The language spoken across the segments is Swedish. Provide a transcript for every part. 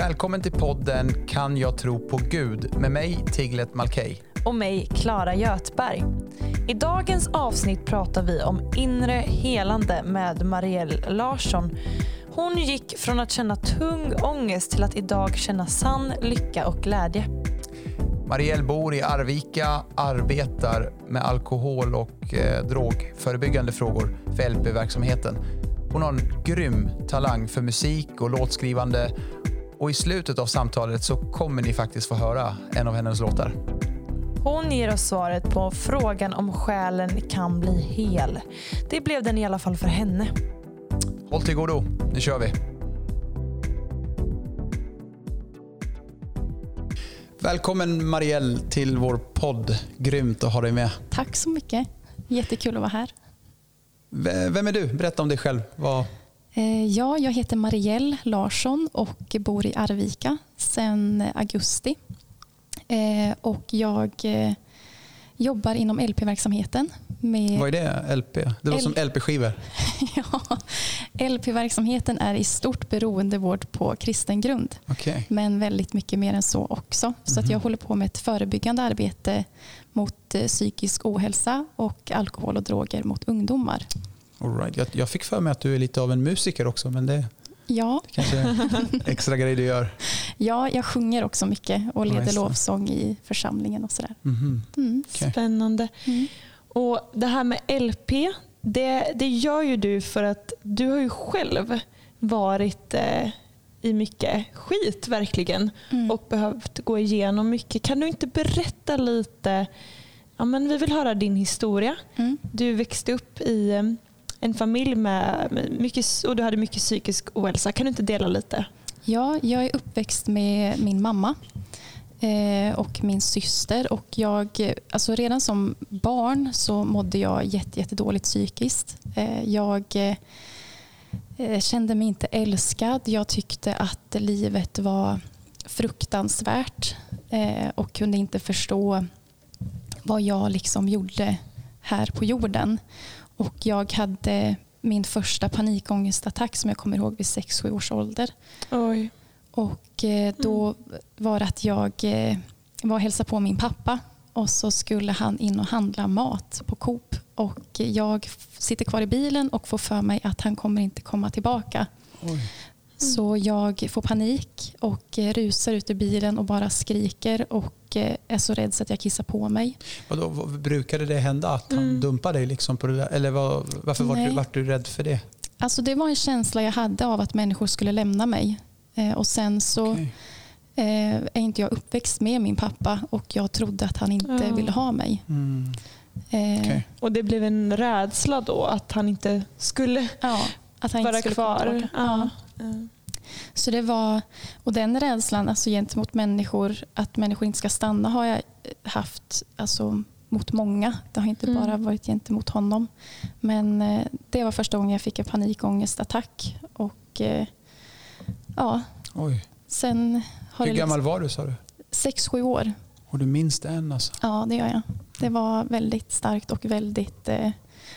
Välkommen till podden Kan jag tro på Gud med mig Tiglet Malkej. och mig, Klara Götberg. I dagens avsnitt pratar vi om inre helande med Marielle Larsson. Hon gick från att känna tung ångest till att idag känna sann lycka och glädje. Marielle bor i Arvika, arbetar med alkohol och eh, drogförebyggande frågor för LP-verksamheten. Hon har en grym talang för musik och låtskrivande och i slutet av samtalet så kommer ni faktiskt få höra en av hennes låtar. Hon ger oss svaret på frågan om själen kan bli hel. Det blev den i alla fall för henne. Håll till godo, nu kör vi! Välkommen Marielle till vår podd. Grymt att ha dig med. Tack så mycket. Jättekul att vara här. V- Vem är du? Berätta om dig själv. Vad... Eh, Ja, jag heter Marielle Larsson och bor i Arvika sedan augusti. Eh, Och jag eh, jobbar inom LP-verksamheten. Med, Vad är det? LP? Det låter L- som LP-skivor. ja, LP-verksamheten är i stort beroendevård på kristen grund. Okej. Men väldigt mycket mer än så också. Så att jag håller på med ett förebyggande arbete mot psykisk ohälsa och alkohol och droger mot ungdomar. All right. jag, jag fick för mig att du är lite av en musiker också, men det Ja, kanske är en extra grej du gör. Ja, jag sjunger också mycket och leder det. lovsång i församlingen och sådär. Mhm. Mm. Okej. Spännande. Mm. Och Det här med LP, det, det gör ju du för att du har ju själv varit eh, i mycket skit verkligen Mm. och behövt gå igenom mycket. Kan du inte berätta lite? Ja, men vi vill höra din historia. Mm. Du växte upp i eh, en familj med mycket, och du hade mycket psykisk ohälsa. Kan du inte dela lite? Ja, jag är uppväxt med min mamma eh, och min syster. Och jag, alltså redan som barn så mådde jag jätte, jättedåligt psykiskt. Eh, jag eh, kände mig inte älskad. Jag tyckte att livet var fruktansvärt och kunde inte förstå vad jag liksom gjorde här på jorden. Och jag hade min första panikångestattack som jag kommer ihåg vid 6-7 års ålder. Oj. Och eh, då var det att jag eh, var och hälsade på min pappa och så skulle han in och handla mat på Coop. Och jag sitter kvar i bilen och får för mig att han kommer inte komma tillbaka. Oj. Så jag får panik och eh, rusar ut ur bilen och bara skriker och eh, är så rädd så att jag kissar på mig. Vadå, vad, brukade det hända att han Mm. dumpade dig liksom på det där? Eller vad, varför var du, vart du rädd för det? Alltså det var en känsla jag hade av att människor skulle lämna mig. Eh, och sen så Okej. eh, är inte jag uppväxt med min pappa och jag trodde att han inte Ja. ville ha mig. Mm. Eh, Okej. Och det blev en rädsla då att han inte skulle ja, att han inte vara skulle komma kvar. Ja. Ja. Så det var, och den rädslan alltså gentemot människor, att människor inte ska stanna har jag haft alltså, mot många. Det har inte Mm. bara varit gentemot honom. Men eh, det var första gången jag fick en panikångestattack. Och eh, ja, Oj. sen har Hur gammal liksom, var du sa du? sex, sju år. Och du minns det än alltså? Ja, det gör jag. Det var väldigt starkt och väldigt... Eh,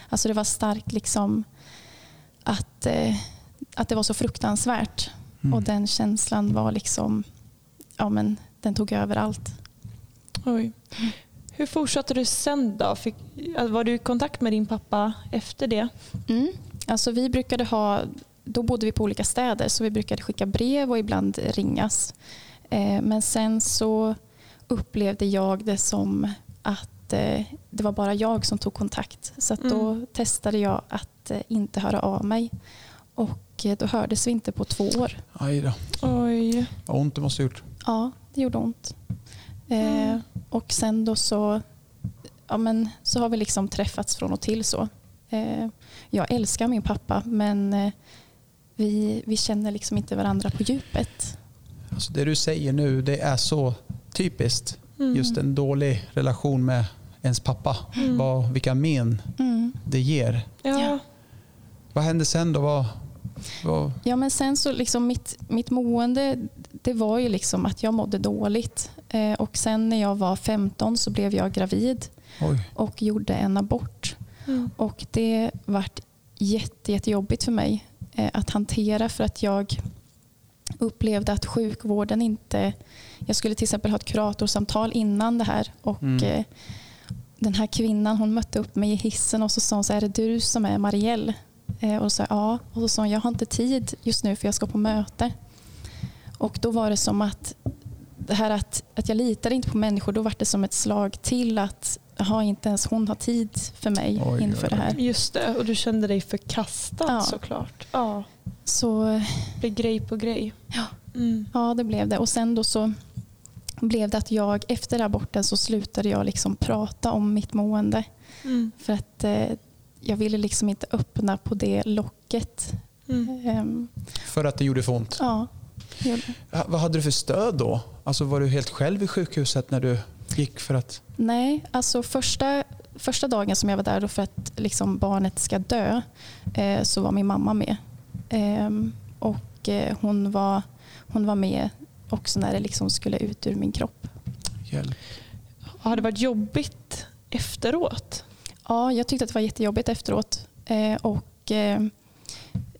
alltså det var starkt liksom att, eh, att det var så fruktansvärt. Mm. Och den känslan var liksom... Ja, men den tog över allt. Oj. Hur fortsatte du sen då? Fick, var du i kontakt med din pappa efter det? Mm. Alltså vi brukade ha... Då bodde vi på olika städer så vi brukade skicka brev och ibland ringas. Eh, men sen så upplevde jag det som att eh, det var bara jag som tog kontakt. Så då Mm. testade jag att eh, inte höra av mig. Och eh, då hördes vi inte på två år. Aj då. Oj. Vad ont det måste ha gjort. Ja, det gjorde ont. Eh, Mm. och sen då så, ja men, så har vi liksom träffats från och till så. Eh, jag älskar min pappa men eh, vi, vi känner liksom inte varandra på djupet. Alltså det du säger nu, det är så typiskt. Mm. Just en dålig relation med ens pappa. Mm. Vad, vilka men Mm. det ger. Ja. Ja. Vad hände sen då? Vad, vad, Ja men sen så liksom mitt, mitt mående det var ju liksom att jag mådde dåligt. Eh, och sen när jag var 15 så blev jag gravid oj. och gjorde en abort. Mm. Och det vart jätte, jättejobbigt för mig eh, att hantera för att jag upplevde att sjukvården inte... Jag skulle till exempel ha ett kuratorsamtal innan det här. Och Mm. eh, Den här kvinnan hon mötte upp mig i hissen och så sa hon så här, är det du som är Marielle? Eh, och sa jag ja. Och så sa hon, jag har inte tid just nu för jag ska på möte. Och då var det som att det här att, att jag litade inte på människor, då var det som ett slag till att aha, inte ens hon har tid för mig Oj, inför oj, det här. Just det, och du kände dig förkastad Ja. såklart. Ja, Så det blir grej på grej. Ja. Mm. Ja, det blev det. Och sen då så blev det att jag efter aborten så slutade jag liksom prata om mitt mående. Mm. För att eh, jag ville liksom inte öppna på det locket. Mm. Ehm, För att det gjorde för ont. ja, gjorde Vad hade du för stöd då? Alltså var du helt själv i sjukhuset när du gick för att... Nej, alltså första, första dagen som jag var där då för att liksom barnet ska dö eh, så var min mamma med. Ehm, och eh, hon, var, hon var med också när det liksom skulle ut ur min kropp. Hjälp. Har det varit jobbigt efteråt? Ja, jag tyckte att det var jättejobbigt efteråt. Eh, och eh,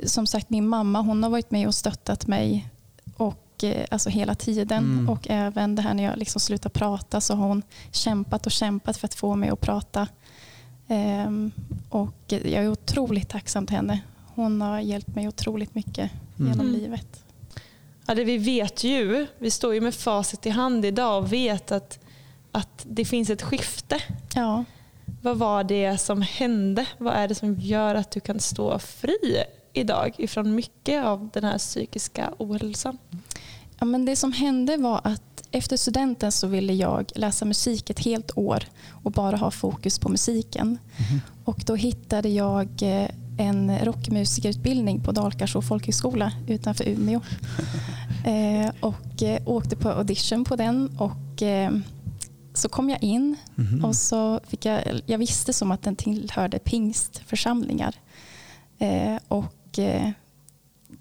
som sagt, min mamma hon har varit med och stöttat mig och, eh, alltså hela tiden. Mm. Och även det här när jag liksom slutar prata så har hon kämpat och kämpat för att få mig att prata. Ehm, och jag är otroligt tacksam till henne. Hon har hjälpt mig otroligt mycket Mm. genom Mm. livet. Ja, det vi vet ju, vi står ju med facit i hand idag och vet att, att det finns ett skifte. Ja. Vad var det som hände? Vad är det som gör att du kan stå fri idag ifrån mycket av den här psykiska ohälsan? Ja, men det som hände var att efter studenten så ville jag läsa musik ett helt år och bara ha fokus på musiken. Och då hittade jag eh, en rockmusikerutbildning på Dalkarså folkhögskola utanför Umeå. eh, och eh, åkte på audition på den och eh, så kom jag in Mhm. och så fick jag, jag visste som att den tillhörde pingstförsamlingar. Eh, och eh,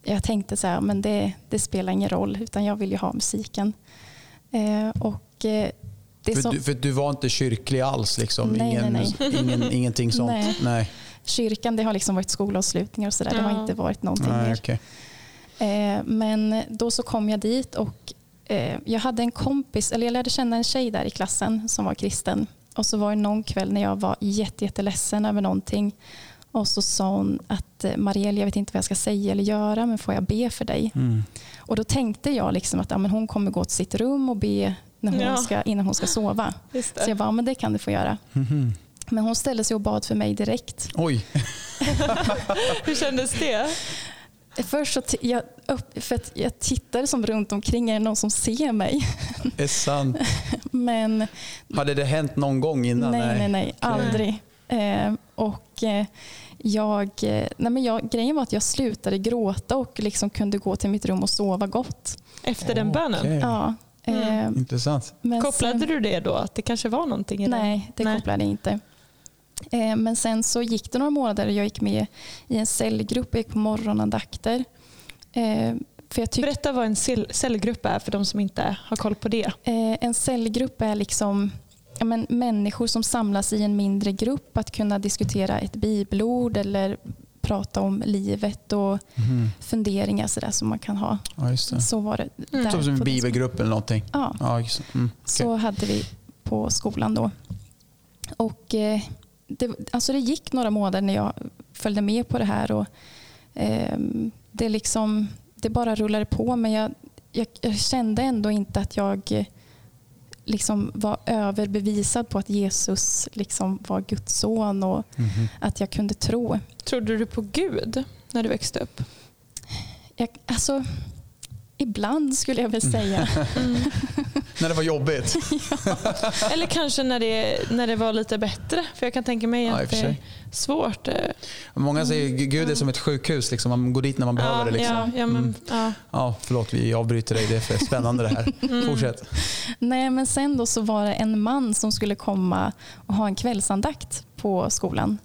jag tänkte så här, men det, det spelar ingen roll utan jag vill ju ha musiken. Eh, och eh, det För, som, du, för du var inte kyrklig alls? Liksom. Nej, Ingen, nej, Ingen, ingenting sånt? Nej. nej. Kyrkan det har liksom varit skolavslutningar och sådär. Det har Ja. inte varit någonting nej mer. okej. Eh, men då så kom jag dit och jag hade en kompis, eller jag lärde känna en tjej där i klassen som var kristen. Och så var det någon kväll när jag var jätte, jätteledsen över någonting. Och så sa hon att eh, Marielle, jag vet inte vad jag ska säga eller göra, men får jag be för dig? Mm. Och då tänkte jag liksom att ja, men hon kommer gå till sitt rum och be när hon Ja. ska, innan hon ska sova. Just Så jag bara, ja, men det kan du få göra. Mhm. Men hon ställde sig och bad för mig direkt. Oj. Hur kändes det? Först så jag, upp, för att jag tittar som runt omkring, är det någon som ser mig? Det är sant. Men Hade det hänt någon gång innan? nej, nej, nej, aldrig. Eh, och eh, jag, eh, nej men jag, grejen var att jag slutade gråta och liksom kunde gå till mitt rum och sova gott. Efter den bönen? Okej. Ja, Mm. eh, Intressant. men Kopplade sen, du det då? Att det kanske var någonting i det? Nej, det Nej. kopplade jag inte. Eh, men sen så gick det några månader och jag gick med i en cellgrupp. Jag gick på morgonandakter. Eh, för jag tyck- Berätta vad en cell- cellgrupp är för de som inte har koll på det. Eh, en cellgrupp är liksom ja, men, människor som samlas i en mindre grupp att kunna diskutera ett bibelord eller prata om livet och Mhm. funderingar så där som man kan ha. Ja, just det. Så var det. Mm. där Som en bibelgrupp eller någonting? Ja, Ja. Mm. okej. så hade vi på skolan då. Och, eh, det, alltså det gick några månader när jag följde med på det här. Och, ehm, det, liksom, det bara rullade på men jag, jag, jag kände ändå inte att jag eh, liksom var överbevisad på att Jesus liksom var Guds son och Mhm. att jag kunde tro. Trodde du på Gud när du växte upp? Jag, alltså, ibland skulle jag väl säga. När det var jobbigt? Eller kanske när det, när det var lite bättre? För jag kan tänka mig Ja, att det är svårt. eh, Många säger att Gud är som ett sjukhus. Liksom. Man går dit när man behöver ja, det. Liksom. ja, ja, men, Mm. ja. Ja, förlåt, vi avbryter dig. Det är för spännande det här. Mm. Fortsätt. Nej, men sen då så var det en man som skulle komma och ha en kvällsandakt på skolan.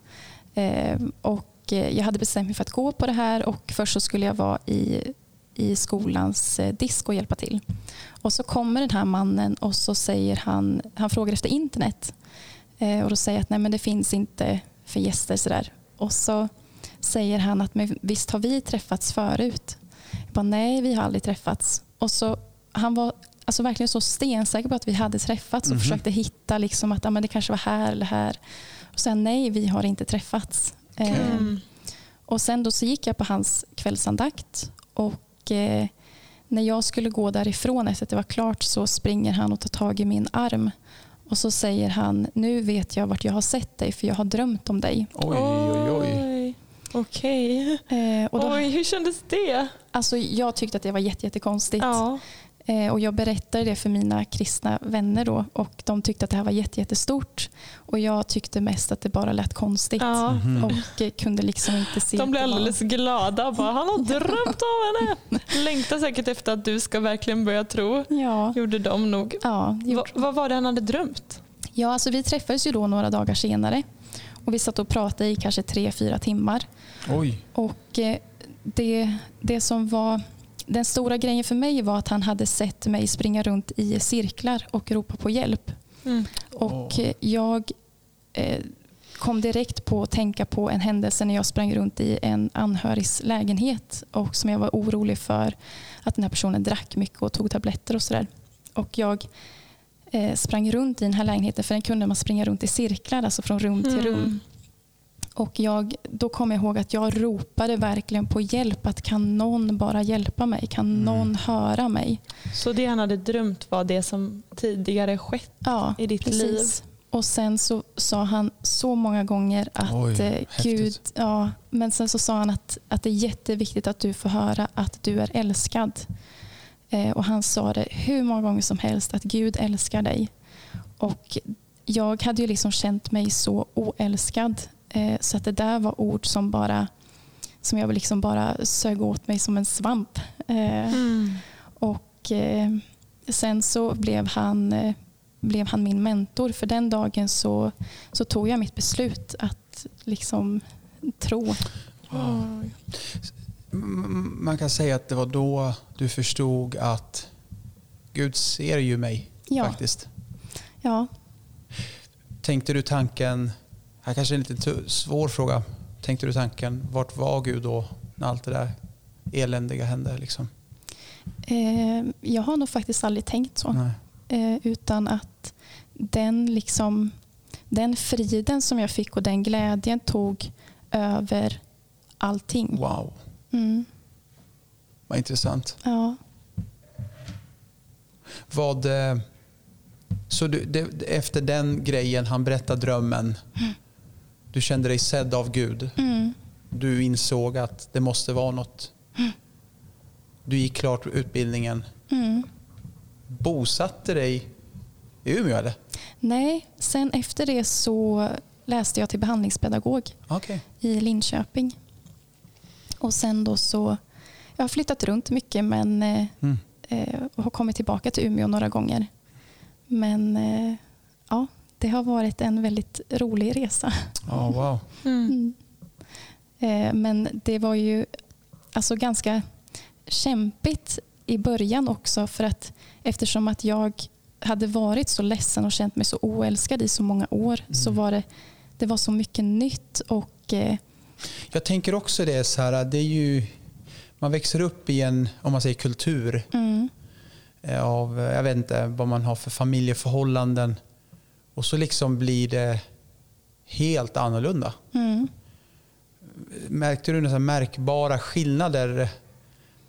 Eh, och eh, jag hade bestämt mig för att gå på det här och först så skulle jag vara i, i skolans eh, disk och hjälpa till. Och så kommer den här mannen och så säger han, han frågar efter internet. Eh, och då säger att nej men det finns inte för gäster sådär. Och så säger han att men visst har vi träffats förut. Jag bara nej, vi har aldrig träffats. Och så, han var alltså verkligen så stensäker på att vi hade träffats och Mhm. försökte hitta liksom att ah, men det kanske var här eller här. Och sen nej, vi har inte träffats. Eh, Mm. och sen då så gick jag på hans kvällsandakt och eh, när jag skulle gå därifrån efter att det var klart så springer han och tar tag i min arm och så säger han nu vet jag vart jag har sett dig för jag har drömt om dig. Oj, oj, oj. Okej. Eh, och då, Oj, hur kändes det? alltså, jag tyckte att det var jätte, jättekonstigt. Ja. Eh, och jag berättade det för mina kristna vänner då och de tyckte att det här var jätte, jättestort. Och jag tyckte mest att det bara lät konstigt. ja. Mhm. Och eh, kunde liksom inte se De blev det var- alldeles glada. Bara, han har drömt om henne. Längtar säkert efter att du ska verkligen börja tro. Ja, Gjorde de nog. ja, Va, vad var det han hade drömt? ja alltså vi träffades ju då några dagar senare. Och vi satt och pratade i kanske tre, fyra timmar. Oj. Och eh, det, det som var den stora grejen för mig var att han hade sett mig springa runt i cirklar och ropa på hjälp. Mm. Och jag eh, kom direkt på att tänka på en händelse när jag sprang runt i en anhörigs lägenhet och som jag var orolig för att den här personen drack mycket och tog tabletter och sådär. Och jag eh, sprang runt i den här lägenheten för den kunde man springa runt i cirklar, alltså från rum till rum. Mm. Och jag, då kom jag ihåg att jag ropade verkligen på hjälp. Att kan någon bara hjälpa mig? Kan Mm. någon höra mig? Så det han hade drömt var det som tidigare skett Ja, i ditt precis. liv? Och sen så sa han så många gånger att Oj, eh, häftigt. Gud, ja, men sen så sa han att, att det är jätteviktigt att du får höra att du är älskad. Eh, och han sa det hur många gånger som helst att Gud älskar dig. Och jag hade ju liksom känt mig så oälskad så att det där var ord som bara som jag liksom bara sög åt mig som en svamp. Eh, Mm. och eh, sen så blev han, eh, blev han min mentor. För den dagen så, så tog jag mitt beslut att liksom tro. Wow. M- Man kan säga att det var då du förstod att Gud ser ju mig Ja, faktiskt. ja, Tänkte du tanken, här kanske är en lite svår fråga. Tänkte du tanken, vart var Gud då när allt det där eländiga hände? Liksom? eh, jag har nog faktiskt aldrig tänkt så. Eh, utan att den, liksom, den friden som jag fick och den glädjen tog över allting. Wow, Mm, vad intressant. ja. Vad, eh, så du, det, efter den grejen, han berättade drömmen. Du kände dig sedd av Gud. Mm, Du insåg att det måste vara något. Du gick klart utbildningen. mm. Bosatte dig i Umeå eller? Nej, sen efter det så läste jag till behandlingspedagog Okej. i Linköping. Och sen då så, jag har flyttat runt mycket men eh, Mm. eh, och har kommit tillbaka till Umeå några gånger. Men eh, ja, det har varit en väldigt rolig resa. Ja, wow. Mm. Mm. Eh, men det var ju alltså ganska kämpigt i början också för att eftersom att jag hade varit så ledsen och känt mig så oälskad i så många år så Mm. var det, det var så mycket nytt och eh, Jag tänker också det så här, det är ju, man växer upp i en, om man säger kultur, mm, eh, av, jag vet inte vad man har för familjeförhållanden. Och så liksom blir det helt annorlunda. mm. Märkte du några märkbara skillnader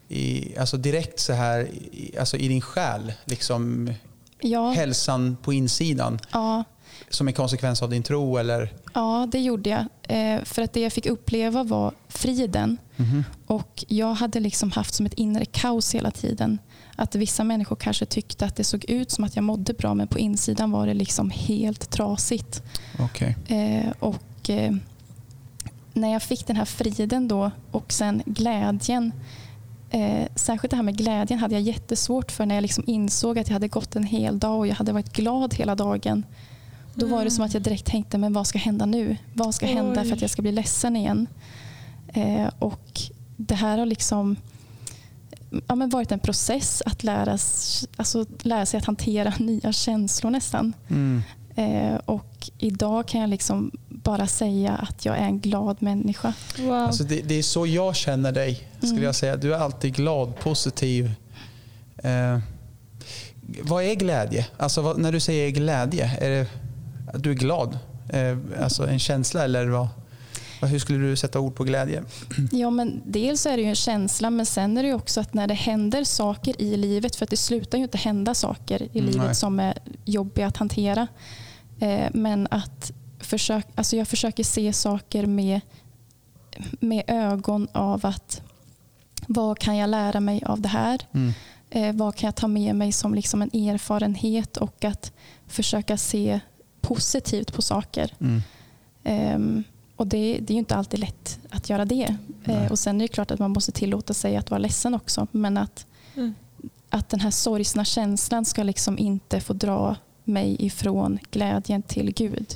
i, alltså direkt så här, i, alltså i din själ? Liksom Ja, hälsan på insidan ja, som en konsekvens av din tro? Eller? ja, det gjorde jag. Eh, för att det jag fick uppleva var friden. Och jag hade liksom haft som ett inre kaos hela tiden. Att vissa människor kanske tyckte att det såg ut som att jag mådde bra men på insidan var det liksom helt trasigt. Okej. Eh, och eh, när jag fick den här friden då och sen glädjen. Eh, särskilt det här med glädjen hade jag jättesvårt för när jag liksom insåg att jag hade gått en hel dag och jag hade varit glad hela dagen. Då var det som att jag direkt tänkte, men vad ska hända nu? Vad ska hända för att jag ska bli ledsen igen? Eh, och det här har liksom ja, men varit en process att lära, alltså, lära sig att hantera nya känslor nästan. Mm. Eh, och idag kan jag liksom bara säga att jag är en glad människa. Wow. Alltså det, det är så jag känner dig, skulle Mm. jag säga. Du är alltid glad, positiv. Eh, vad är glädje? Alltså vad, när du säger glädje, är det att du är glad? Eh, alltså en känsla eller vad, hur skulle du sätta ord på glädje? Ja, men dels är det ju en känsla men sen är det också att när det händer saker i livet, för att det slutar ju inte hända saker i Mm, livet nej. som är jobbiga att hantera. Eh, men att försök, alltså jag försöker se saker med, med ögon av att vad kan jag lära mig av det här? Mm. Eh, vad kan jag ta med mig som liksom en erfarenhet och att försöka se positivt på saker. Mm. Ehm, och det, det är ju inte alltid lätt att göra det. Eh, och Sen är det klart att man måste tillåta sig att vara ledsen också. Men att, Mm. att den här sorgsna känslan ska liksom inte få dra mig ifrån glädjen till Gud.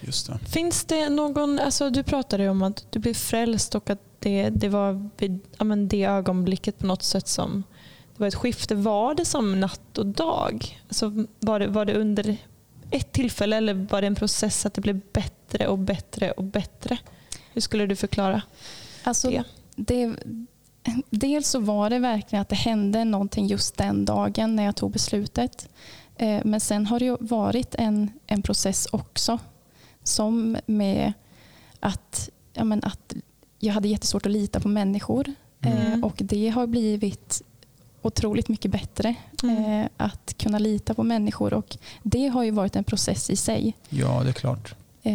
Just det. Finns det någon, alltså du pratade ju om att du blev frälst och att det, det var vid ja, men det ögonblicket på något sätt som det var ett skifte. Var det som natt och dag? Alltså, var, det, var det under ett tillfälle eller var det en process att det blev bättre och bättre och bättre? Hur skulle du förklara Alltså, det? det, dels så var det verkligen att det hände någonting just den dagen när jag tog beslutet. Eh, Men sen har det varit en, en process också. Som med att, ja men att jag hade jättesvårt att lita på människor. Eh, Mm. Och det har blivit otroligt mycket bättre. Mm. eh, Att kunna lita på människor. Och det har ju varit en process i sig. Ja, det är klart. Eh,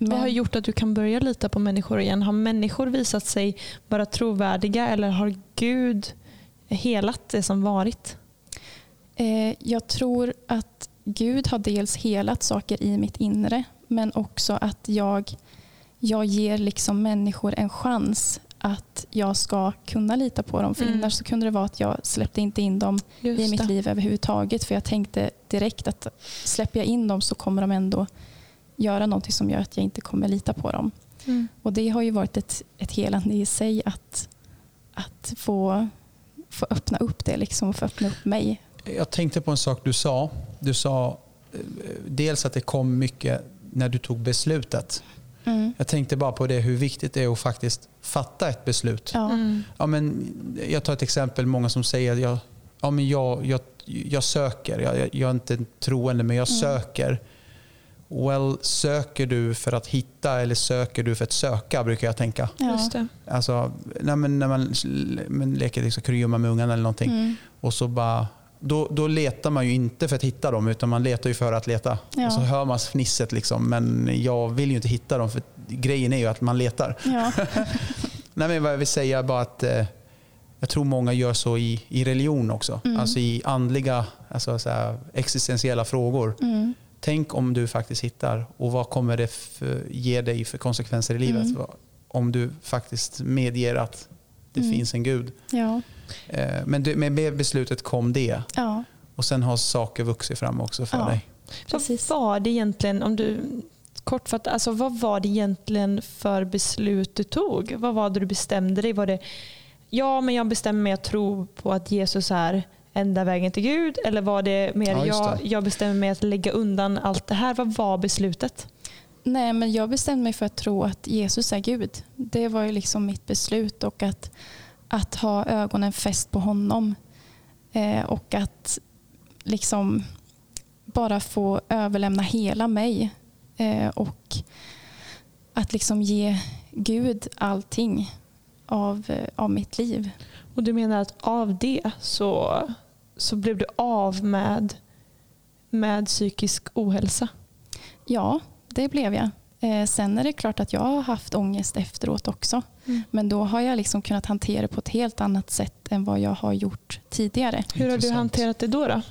Vad har men- gjort att du kan börja lita på människor igen? Har människor visat sig vara trovärdiga eller har Gud helat det som varit? Eh, Jag tror att Gud har dels helat saker i mitt inre men också att jag, jag ger liksom människor en chans att jag ska kunna lita på dem. För Mm. innan så kunde det vara att jag släppte inte in dem Just i mitt det. liv överhuvudtaget. För jag tänkte direkt att släpper jag in dem så kommer de ändå göra någonting som gör att jag inte kommer lita på dem. Mm. Och det har ju varit ett, ett helande i sig att, att få, få öppna upp det liksom, och få öppna upp mig. Jag tänkte på en sak du sa. Du sa eh, dels att det kom mycket när du tog beslutet. Mm. Jag tänkte bara på det hur viktigt det är att faktiskt fatta ett beslut. Ja. Mm. Ja, men jag tar ett exempel, många som säger att jag, ja, men jag, jag, jag söker. Jag, jag, är inte troende men jag Mm. söker. Well, söker du för att hitta eller söker du för att söka brukar jag tänka. Ja. Just det. Alltså, nej, men när man leker liksom kurragömma med ungarna eller någonting Mm. och så bara då, då letar man ju inte för att hitta dem utan man letar ju för att leta. Ja. Och så hör man fnisset liksom, men jag vill ju inte hitta dem för grejen är ju att man letar. Ja. Nej, men vad jag vill säga är bara att eh, jag tror många gör så i, i religion också. Mm. Alltså i andliga, alltså så här, existentiella frågor. Mm. Tänk om du faktiskt hittar och vad kommer det för, ge dig för konsekvenser i livet? Mm. Om du faktiskt medger att det Mm. finns en gud. Ja. Eh, men du, med det beslutet kom det ja, och sen har saker vuxit fram också för Ja. dig. precis. Vad var det egentligen, om du kortfattat, alltså vad var det egentligen för beslut du tog? Vad var det du bestämde dig? Var det, ja men jag bestämmer mig att tro på att Jesus är enda vägen till Gud? Eller var det mer, Ja, just jag, det. jag bestämmer mig att lägga undan allt det här? Vad var beslutet? Nej, men jag bestämde mig för att tro att Jesus är Gud. Det var ju liksom mitt beslut och att, att ha ögonen fäst på honom. Eh, och att liksom bara få överlämna hela mig. Eh, och att liksom ge Gud allting av, eh, av mitt liv. Och du menar att av det så, så blev du av med, med psykisk ohälsa? Ja, det blev jag. Eh, sen är det klart att jag har haft ångest efteråt också. Mm. Men då har jag liksom kunnat hantera det på ett helt annat sätt än vad jag har gjort tidigare. Hur har du hanterat det då? då?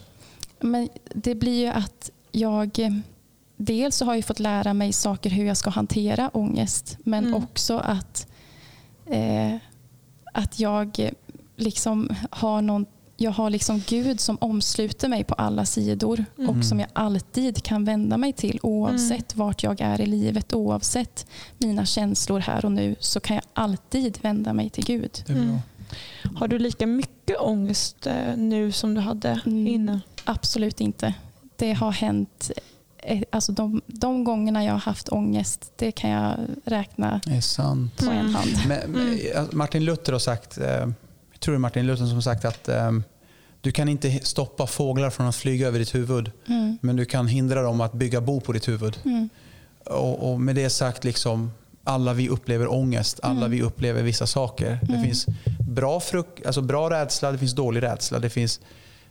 Men det blir ju att jag eh, dels så har jag fått lära mig saker hur jag ska hantera ångest men Mm. också att, eh, att jag eh, liksom har någon jag har liksom Gud som omsluter mig på alla sidor Mm. och som jag alltid kan vända mig till oavsett vart jag är i livet, oavsett mina känslor här och nu så kan jag alltid vända mig till Gud. Det är bra. Mm. Har du lika mycket ångest eh, nu som du hade Mm. innan? Absolut inte. Det har hänt eh, alltså de, de gångerna jag har haft ångest, det kan jag räkna Det är sant. på en hand. Men, men, Martin Luther har sagt, eh, tror det är Martin Luther som sagt att eh, du kan inte stoppa fåglar från att flyga över ditt huvud, Mm, men du kan hindra dem att bygga bo på ditt huvud. mm, Och, och med det sagt, liksom, alla vi upplever ångest, alla Mm. vi upplever vissa saker. Det Mm. finns bra, fruk- alltså bra rädsla, det finns dålig rädsla. Det finns,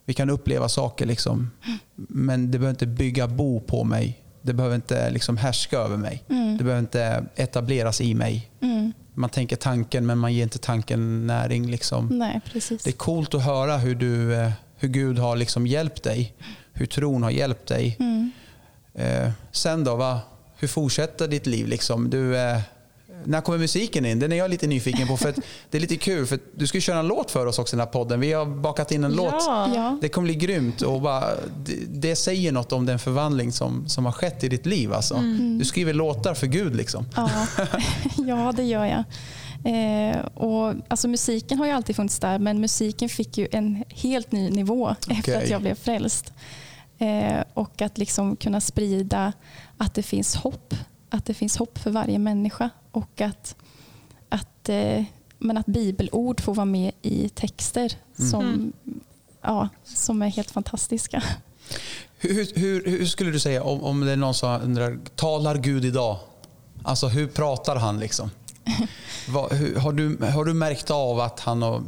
vi kan uppleva saker, liksom, men det behöver inte bygga bo på mig. Det behöver inte liksom, härska över mig. mm, Det behöver inte etableras i mig. Man tänker tanken, men man ger inte tanken näring. Liksom. Nej, precis. Det är coolt att höra hur, du, eh, hur Gud har liksom hjälpt dig. Hur tron har hjälpt dig. Mm. Eh, sen då, va? hur fortsätter ditt liv? Liksom? Du, eh, när kommer musiken in? Den är jag lite nyfiken på. För att det är lite kul, för att du ska köra en låt för oss också i den här podden. Vi har bakat in en låt. Ja. Ja. Det kommer bli grymt. Och bara, det, det säger något om den förvandling som, som har skett i ditt liv. Alltså. Mm. Du skriver låtar för Gud. Liksom. Ja, ja det gör jag. Eh, och, alltså, musiken har ju alltid funnits där men musiken fick ju en helt ny nivå efter Okej. att jag blev frälst. Eh, och att liksom kunna sprida att det finns hopp. Att det finns hopp för varje människa. Och att, att, eh, men att bibelord får vara med i texter Mm. som, Mm. ja, som är helt fantastiska. Hur, hur, hur skulle du säga om, om det är någon som undrar, talar Gud idag? Alltså hur pratar han liksom? Vad, hur, har, du, har du märkt av att han har...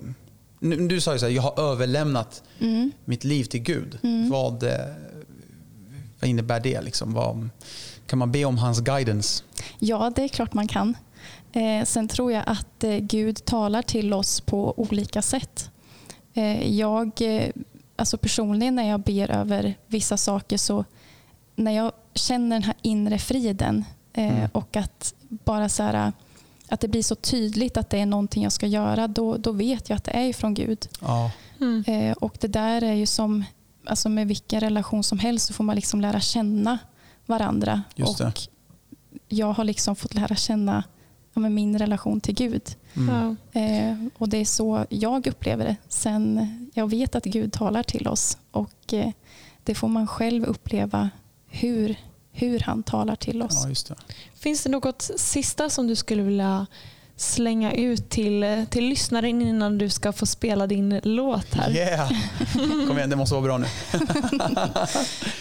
Nu, du sa ju så här, jag har överlämnat Mm. mitt liv till Gud. Mm. Vad, eh, vad innebär det? Liksom? Vad, kan man be om hans guidance? Ja, det är klart man kan. Eh, sen tror jag att eh, Gud talar till oss på olika sätt. Eh, jag, alltså personligen när jag ber över vissa saker så när jag känner den här inre friden Mm. och att bara så här, att det blir så tydligt att det är någonting jag ska göra, då, då vet jag att det är från Gud. Ja, Mm. Och det där är ju som alltså med vilken relation som helst så får man liksom lära känna varandra. Just det. och jag har liksom fått lära känna ja, min relation till Gud. mm. Eh, och det är så jag upplever det. Sen jag vet att Gud talar till oss och eh, det får man själv uppleva hur, hur han talar till oss. ja just det. Finns det något sista som du skulle vilja slänga ut till, till lyssnaren innan du ska få spela din låt här? Yeah! Kom igen, det måste vara bra nu.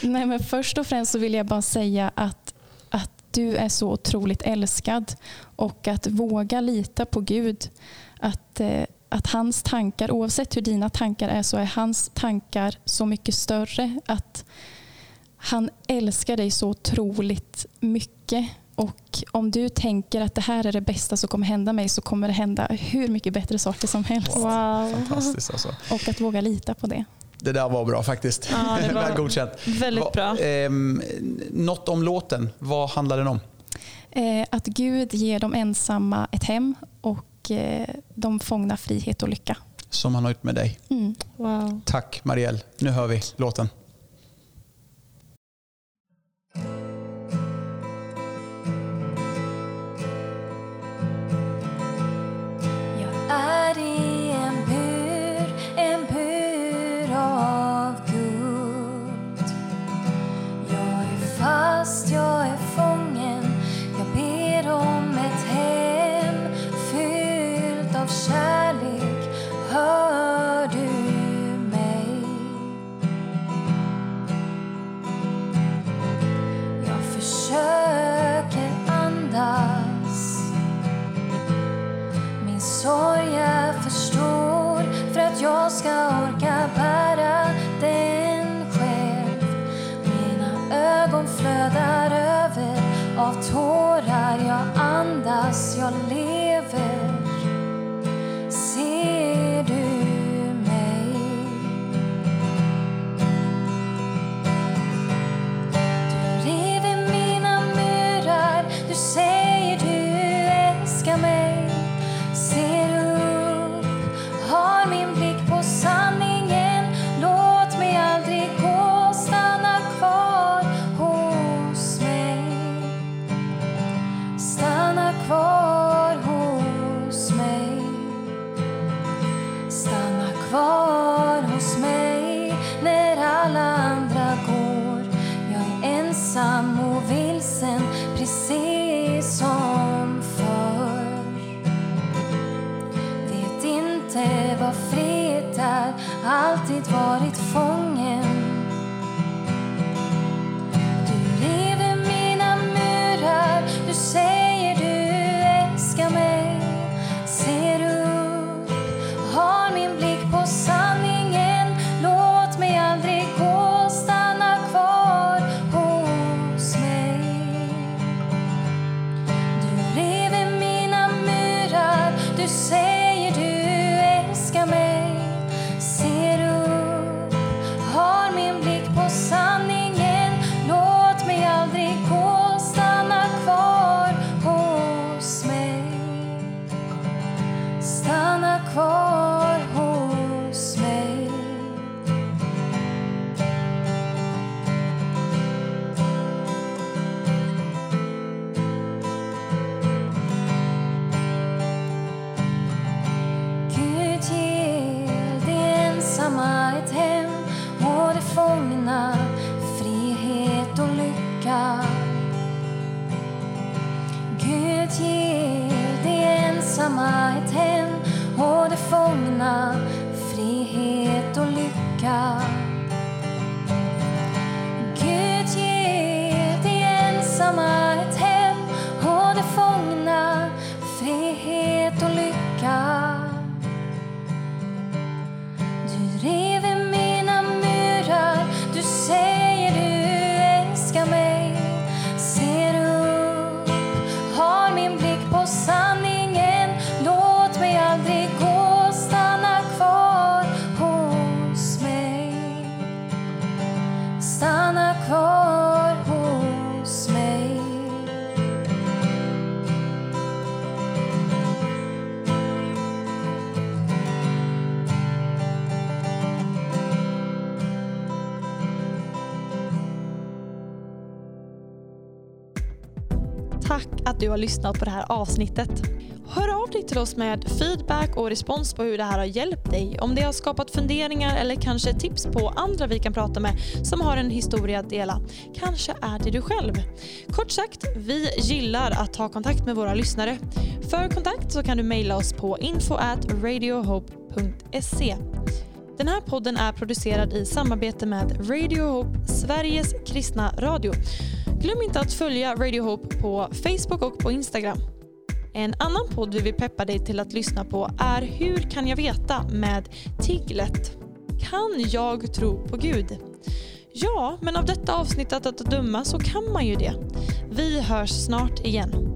Nej, men först och främst så vill jag bara säga att, att du är så otroligt älskad och att våga lita på Gud. Att, eh, att hans tankar, oavsett hur dina tankar är, så är hans tankar så mycket större. Att han älskar dig så otroligt mycket. Och om du tänker att det här är det bästa som kommer hända mig så kommer det hända hur mycket bättre saker som helst. Wow. Fantastiskt alltså. Och att våga lita på det. Det där var bra faktiskt. Ja, det var Väl godkänt. Väldigt Va- bra. ehm, något om låten. Vad handlar den om? Eh, att Gud ger de ensamma ett hem och eh, de fångna frihet och lycka. Som han har gjort med dig. Mm. Wow. Tack Marielle. Nu hör vi låten. Tack att du har lyssnat på det här avsnittet. Hör av dig till oss med feedback och respons på hur det här har hjälpt dig. Om det har skapat funderingar eller kanske tips på andra vi kan prata med som har en historia att dela. Kanske är det du själv. Kort sagt, vi gillar att ta kontakt med våra lyssnare. För kontakt så kan du mejla oss på info at radiohope.se. Den här podden är producerad i samarbete med Radio Hope, Sveriges kristna radio. Glöm inte att följa Radio Hope på Facebook och på Instagram. En annan podd vi vill peppa dig till att lyssna på är Hur kan jag veta med Tiglet. Kan jag tro på Gud? Ja, men av detta avsnittet att döma så kan man ju det. Vi hörs snart igen.